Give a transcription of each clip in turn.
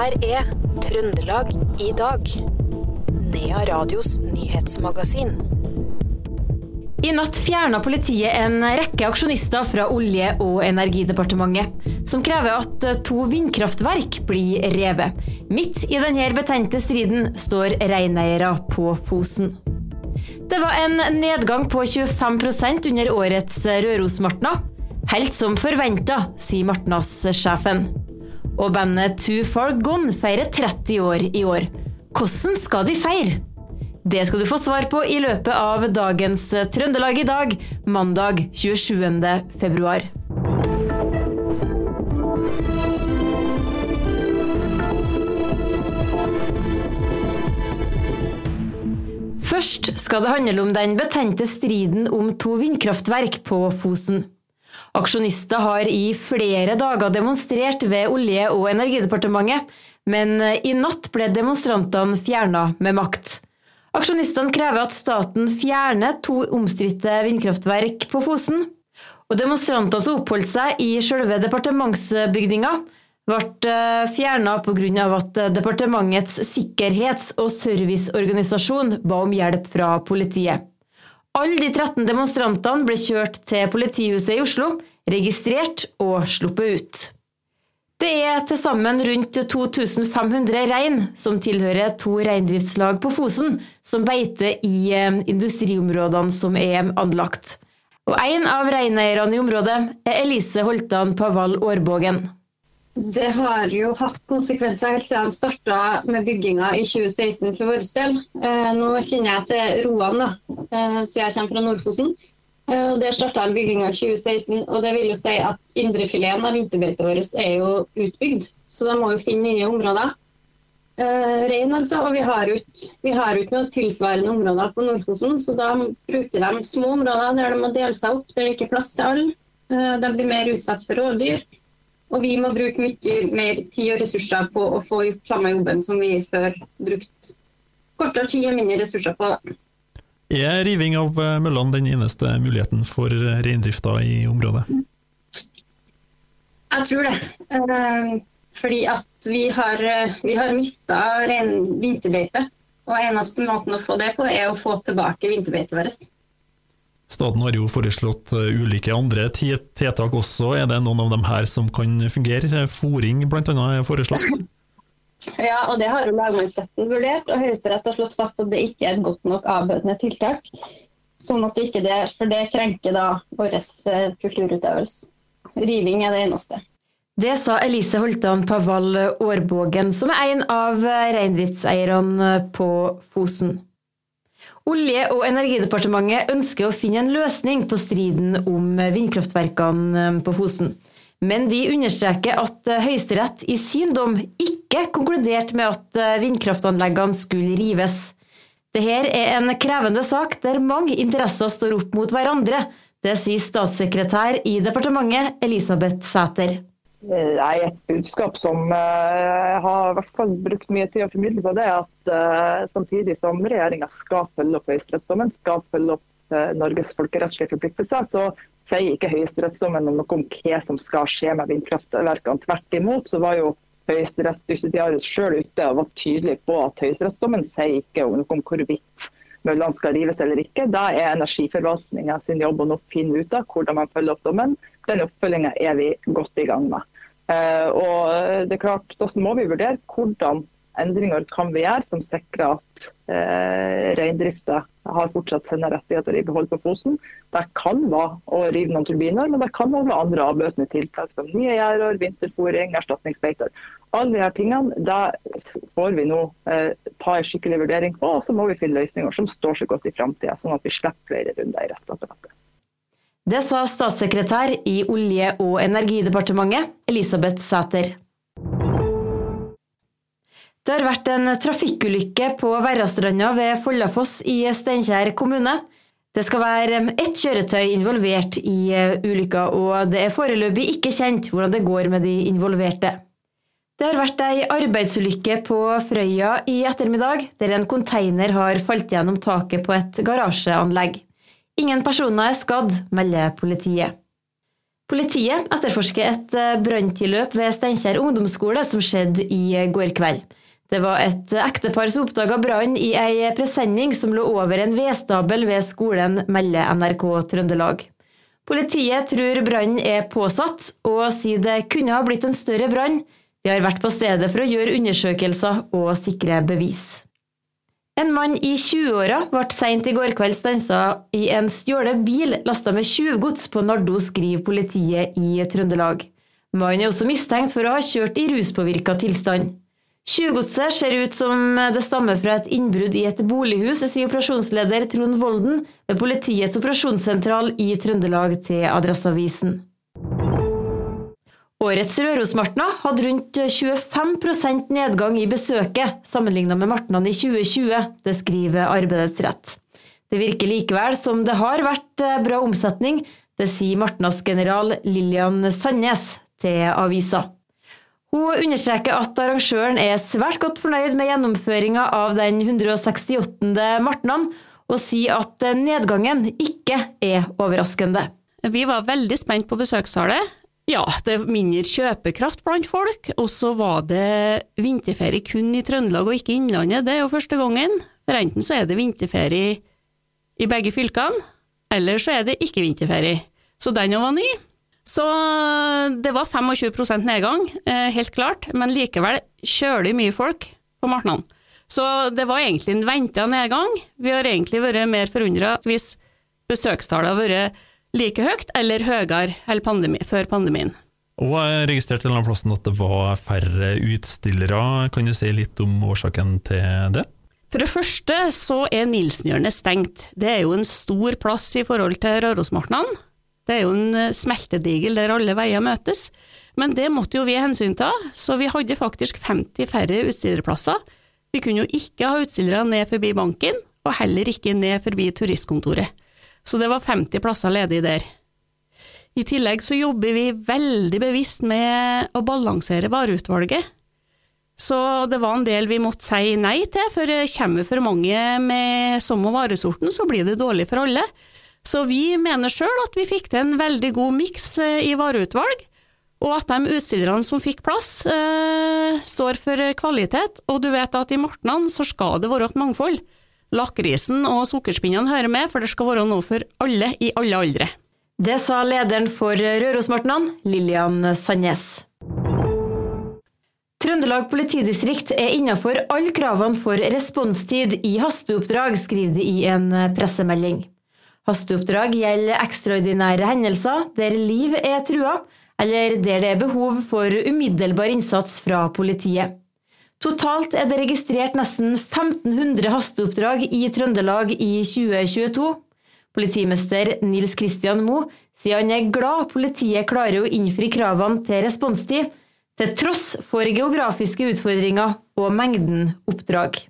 her er Trøndelag i dag. Nea Radios nyhetsmagasin. I natt fjerna politiet en rekke aksjonister fra Olje- og energidepartementet, som krever at to vindkraftverk blir revet. Midt i denne betente striden står reineiere på Fosen. Det var en nedgang på 25% under årets Rørosmartna. Helt som forventa, sier Martnas-sjefen. Og bandet Too Far Gone feirer 30 år i år. Hvordan skal de feire? Det skal du få svar på i løpet av dagens Trøndelag i dag, mandag 27. februar. Først skal det handle om den betente striden om to vindkraftverk på Fosen. Aksjonister har i flere dager demonstrert ved Olje- og energidepartementet, men i natt ble demonstrantene fjerna med makt. Aksjonistene krever at staten fjerner to omstridte vindkraftverk på Fosen. Og demonstrantene som oppholdt seg i selve departementsbygninga, ble fjerna pga. at departementets sikkerhets- og serviceorganisasjon ba om hjelp fra politiet. Alle de 13 demonstrantene ble kjørt til politihuset i Oslo, registrert og sluppet ut. Det er til sammen rundt 2500 rein som tilhører to reindriftslag på Fosen, som beiter i industriområdene som er anlagt. Og En av reineierne i området er Elise Holtan Paval Årbågen. Det har jo hatt konsekvenser helt siden de starta med bygginga i 2016 for vår del. Eh, nå kjenner jeg til Roan, da, eh, siden jeg kommer fra Nordfosen. Eh, der starta bygginga i 2016, og det vil jo si at indrefileten av vinterbeitet vårt er jo utbygd. Så de må jo finne nye områder. Rein, altså. Og vi har jo ikke noe tilsvarende områder på Nord-Fosen, så da bruker de små områder der de må dele seg opp, der det ikke er plass til alle. De blir mer utsatt for rovdyr. Og vi må bruke mye mer tid og ressurser på å få gjort samme jobben som vi før brukte kortere tid og mindre ressurser på. Er riving av møllene den eneste muligheten for reindrifta i området? Jeg tror det. Fordi at vi har, vi har mista vinterbeite. Og eneste måten å få det på, er å få tilbake vinterbeitet vårt. Staten har jo foreslått ulike andre tiltak også. Er det noen av dem her som kan fungere? Fòring bl.a. er foreslått? Ja, og det har jo lagmannsretten vurdert, og Høyesterett har slått fast at det ikke er et godt nok avbøtende tiltak. Sånn at det ikke det, For det krenker da vår kulturutøvelse. Riving er det eneste. Det sa Elise Holtan Pavall Årbågen, som er en av reindriftseierne på Fosen. Olje- og energidepartementet ønsker å finne en løsning på striden om vindkraftverkene på Fosen. Men de understreker at Høyesterett i sin dom ikke konkluderte med at vindkraftanleggene skulle rives. Dette er en krevende sak der mange interesser står opp mot hverandre. Det sier statssekretær i departementet Elisabeth Sæter. Nei, Et budskap som jeg har i hvert fall brukt mye tid å formidle på, det er at uh, samtidig som regjeringa skal følge opp høyesterettsdommen, skal følge opp Norges folkerettslige forpliktelser, så sier ikke høyesterettsdommen om noe om hva som skal skje med vindkraftverkene. Tvert imot så var jo høyesterettsjustitiarius sjøl ute og var tydelig på at høyesterettsdommen sier ikke noe om hvorvidt møllene skal rives eller ikke. Da er energiforvaltninga sin jobb å finne ut av hvordan man følger opp dommen. Den oppfølginga er vi godt i gang med. Og det er klart, Da må vi vurdere hvordan endringer kan vi gjøre som sikrer at eh, reindrifta har fortsatt sine rettigheter i behold på Fosen. Det kan være å rive noen turbiner, men det kan også være andre avbøtende tiltak som nye gjerder, vinterfòring, erstatningsbeiter. Alle disse tingene det får vi nå eh, ta en skikkelig vurdering på, og så må vi finne løsninger som står seg godt i framtida, sånn at vi slipper flere runder i rettsapparatet. Det sa statssekretær i Olje- og energidepartementet, Elisabeth Sæter. Det har vært en trafikkulykke på Verrastranda ved Follafoss i Steinkjer kommune. Det skal være ett kjøretøy involvert i ulykka, og det er foreløpig ikke kjent hvordan det går med de involverte. Det har vært ei arbeidsulykke på Frøya i ettermiddag, der en konteiner har falt gjennom taket på et garasjeanlegg. Ingen personer er skadd, melder politiet. Politiet etterforsker et eh, branntilløp ved Steinkjer ungdomsskole som skjedde i går kveld. Det var et ektepar som oppdaga brann i ei presenning som lå over en vedstabel ved skolen, melder NRK Trøndelag. Politiet tror brannen er påsatt, og sier det kunne ha blitt en større brann. De har vært på stedet for å gjøre undersøkelser og sikre bevis. En mann i 20-åra ble seint i går kveld stansa i en stjålet bil lasta med tjuvgods på Nardo, skriver politiet i Trøndelag. Mannen er også mistenkt for å ha kjørt i ruspåvirka tilstand. Tjuvgodset ser ut som det stammer fra et innbrudd i et bolighus, sier operasjonsleder Trond Volden ved politiets operasjonssentral i Trøndelag til Adresseavisen. Årets Rørosmartna hadde rundt 25% nedgang i besøket sammenlignet med martnene i 2020, det skriver Arbeidets Rett. Det virker likevel som det har vært eh, bra omsetning, det sier Martnas general Lillian Sandnes til avisa. Hun understreker at arrangøren er svært godt fornøyd med gjennomføringa av den 168. martnan, og sier at nedgangen ikke er overraskende. Vi var veldig spent på besøkstallet, ja, det er mindre kjøpekraft blant folk, og så var det vinterferie kun i Trøndelag og ikke i Innlandet. Det er jo første gangen. For enten så er det vinterferie i begge fylkene, eller så er det ikke vinterferie. Så den var ny. Så det var 25 nedgang, eh, helt klart, men likevel kjølig mye folk på martnene. Så det var egentlig en venta nedgang. Vi har egentlig vært mer forundra hvis besøkstallet har vært like høyt eller høyere pandemi, før pandemien. Og jeg registrerte en plassen at det var færre utstillere. Kan du si litt om årsaken til det? For det første så er Nilsenhjørnet stengt. Det er jo en stor plass i forhold til Rørosmartnan. Det er jo en eh, smeltedigel der alle veier møtes. Men det måtte jo vi hensyn ta, så vi hadde faktisk 50 færre utstillerplasser. Vi kunne jo ikke ha utstillere ned forbi banken, og heller ikke ned forbi turistkontoret så det var 50 plasser ledig der. I tillegg så jobber vi veldig bevisst med å balansere vareutvalget. Så det var en del vi måtte si nei til, for kommer for mange med samme varesorten, så blir det dårlig for alle. Så vi mener sjøl at vi fikk til en veldig god miks eh, i vareutvalg, og at de utstillerne som fikk plass, øh, står for kvalitet. Og du vet at i Martnan så skal det være et mangfold. Lakrisen og sukkerspinnene hører med, for det skal være noe for alle i alle aldre. Det sa lederen for Rørosmartnan, Lillian Sandnes. Trøndelag politidistrikt er innenfor alle kravene for responstid i hasteoppdrag, skriver de i en pressemelding. Hasteoppdrag gjelder ekstraordinære hendelser der liv er trua, eller der det er behov for umiddelbar innsats fra politiet. Totalt er det registrert nesten 1500 hasteoppdrag i Trøndelag i 2022. Politimester Nils Kristian Moe sier han er glad politiet klarer å innfri kravene til responstid, til tross for geografiske utfordringer og mengden oppdrag.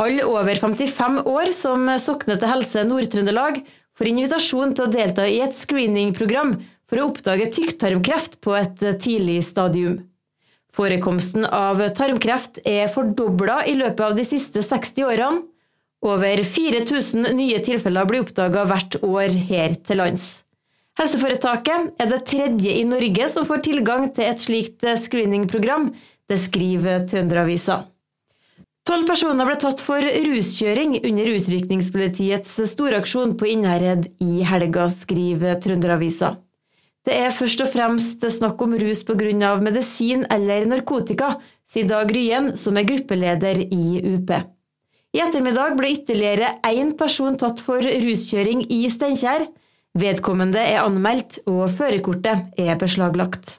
Alle over 55 år som sokner til Helse Nord-Trøndelag, får invitasjon til å delta i et screeningprogram for å oppdage tykktarmkreft på et tidlig stadium. Forekomsten av tarmkreft er fordobla i løpet av de siste 60 årene. Over 4000 nye tilfeller blir oppdaga hvert år her til lands. Helseforetaket er det tredje i Norge som får tilgang til et slikt screeningprogram. Det skriver Trønderavisa. Tolv personer ble tatt for ruskjøring under utrykningspolitiets storaksjon på Innherred i helga, skriver Trønderavisa. Det er først og fremst snakk om rus pga. medisin eller narkotika, sier Dag Ryen, som er gruppeleder i UP. I ettermiddag ble ytterligere én person tatt for ruskjøring i Steinkjer. Vedkommende er anmeldt, og førerkortet er beslaglagt.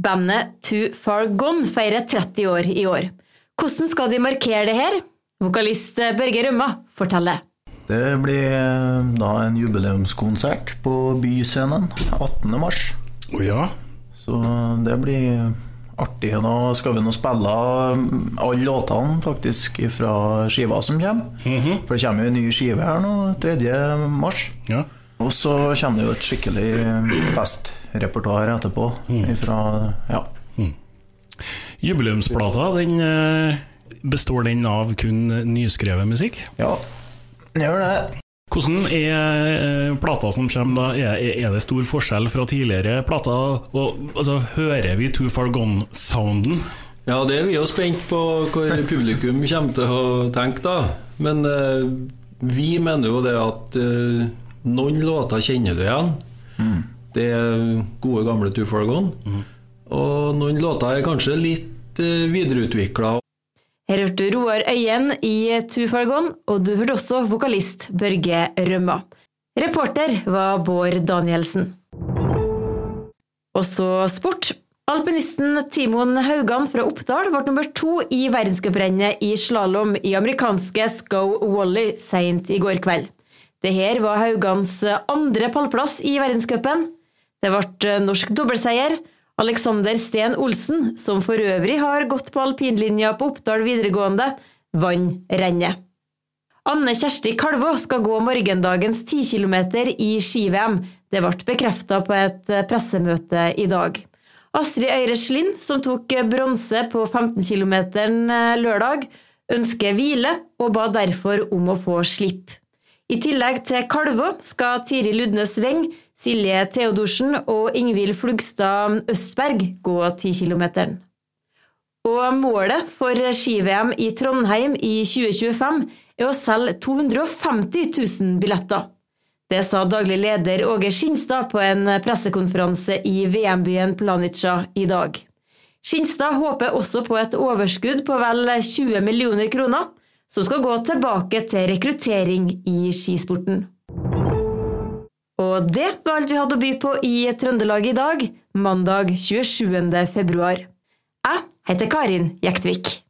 Bandet Too Far Gone feirer 30 år i år. Hvordan skal de markere det her? Vokalist Børge Rømma forteller. Det blir eh, da en jubileumskonsert på Byscenen 18.3. Oh, ja. Så det blir artig. Da skal vi nå spille alle låtene faktisk fra skiva som kommer. Mm -hmm. For det kommer jo en ny skive her nå 3.3. Ja. Og så kommer det jo et skikkelig festrepertoar etterpå. Mm. Fra, ja. Mm. Jubileumsplata, den eh, består den av kun nyskrevet musikk? Ja, Gjør det. Hvordan er eh, plata som kommer da? Er, er det stor forskjell fra tidligere plater? Og, altså, hører vi Too Far Gone-sounden? Ja, det er vi jo spent på hvor publikum kommer til å tenke, da. Men eh, vi mener jo det at eh, noen låter kjenner du igjen. Det er gode, gamle Too Far Gone. Og noen låter er kanskje litt eh, videreutvikla. Her hørte du Roar Øyen i Too Far Gone, og du hørte også vokalist Børge Rømma. Reporter var Bård Danielsen. Og så sport. Alpinisten Timon Haugan fra Oppdal ble nummer to i verdenscuprennet i slalåm i amerikanske Scow Wally seint i går kveld. Dette var Haugans andre pallplass i verdenscupen. Det ble norsk dobbeltseier. Alexander Steen Olsen, som for øvrig har gått på alpinlinja på Oppdal videregående, vant rennet. Anne Kjersti Kalvå skal gå morgendagens 10 km i ski-VM. Det ble bekrefta på et pressemøte i dag. Astrid Øyre Slind, som tok bronse på 15 km lørdag, ønsker hvile og ba derfor om å få slipp. I tillegg til Kalvå skal Tiril Ludnes Weng, Silje Theodorsen og Ingvild Flugstad Østberg gå 10 km. Og målet for ski-VM i Trondheim i 2025 er å selge 250 000 billetter. Det sa daglig leder Åge Skinstad på en pressekonferanse i VM-byen Planica i dag. Skinstad håper også på et overskudd på vel 20 millioner kroner, som skal gå tilbake til rekruttering i skisporten. Og det var alt vi hadde å by på i Trøndelag i dag, mandag 27. februar. Jeg heter Karin Jektvik.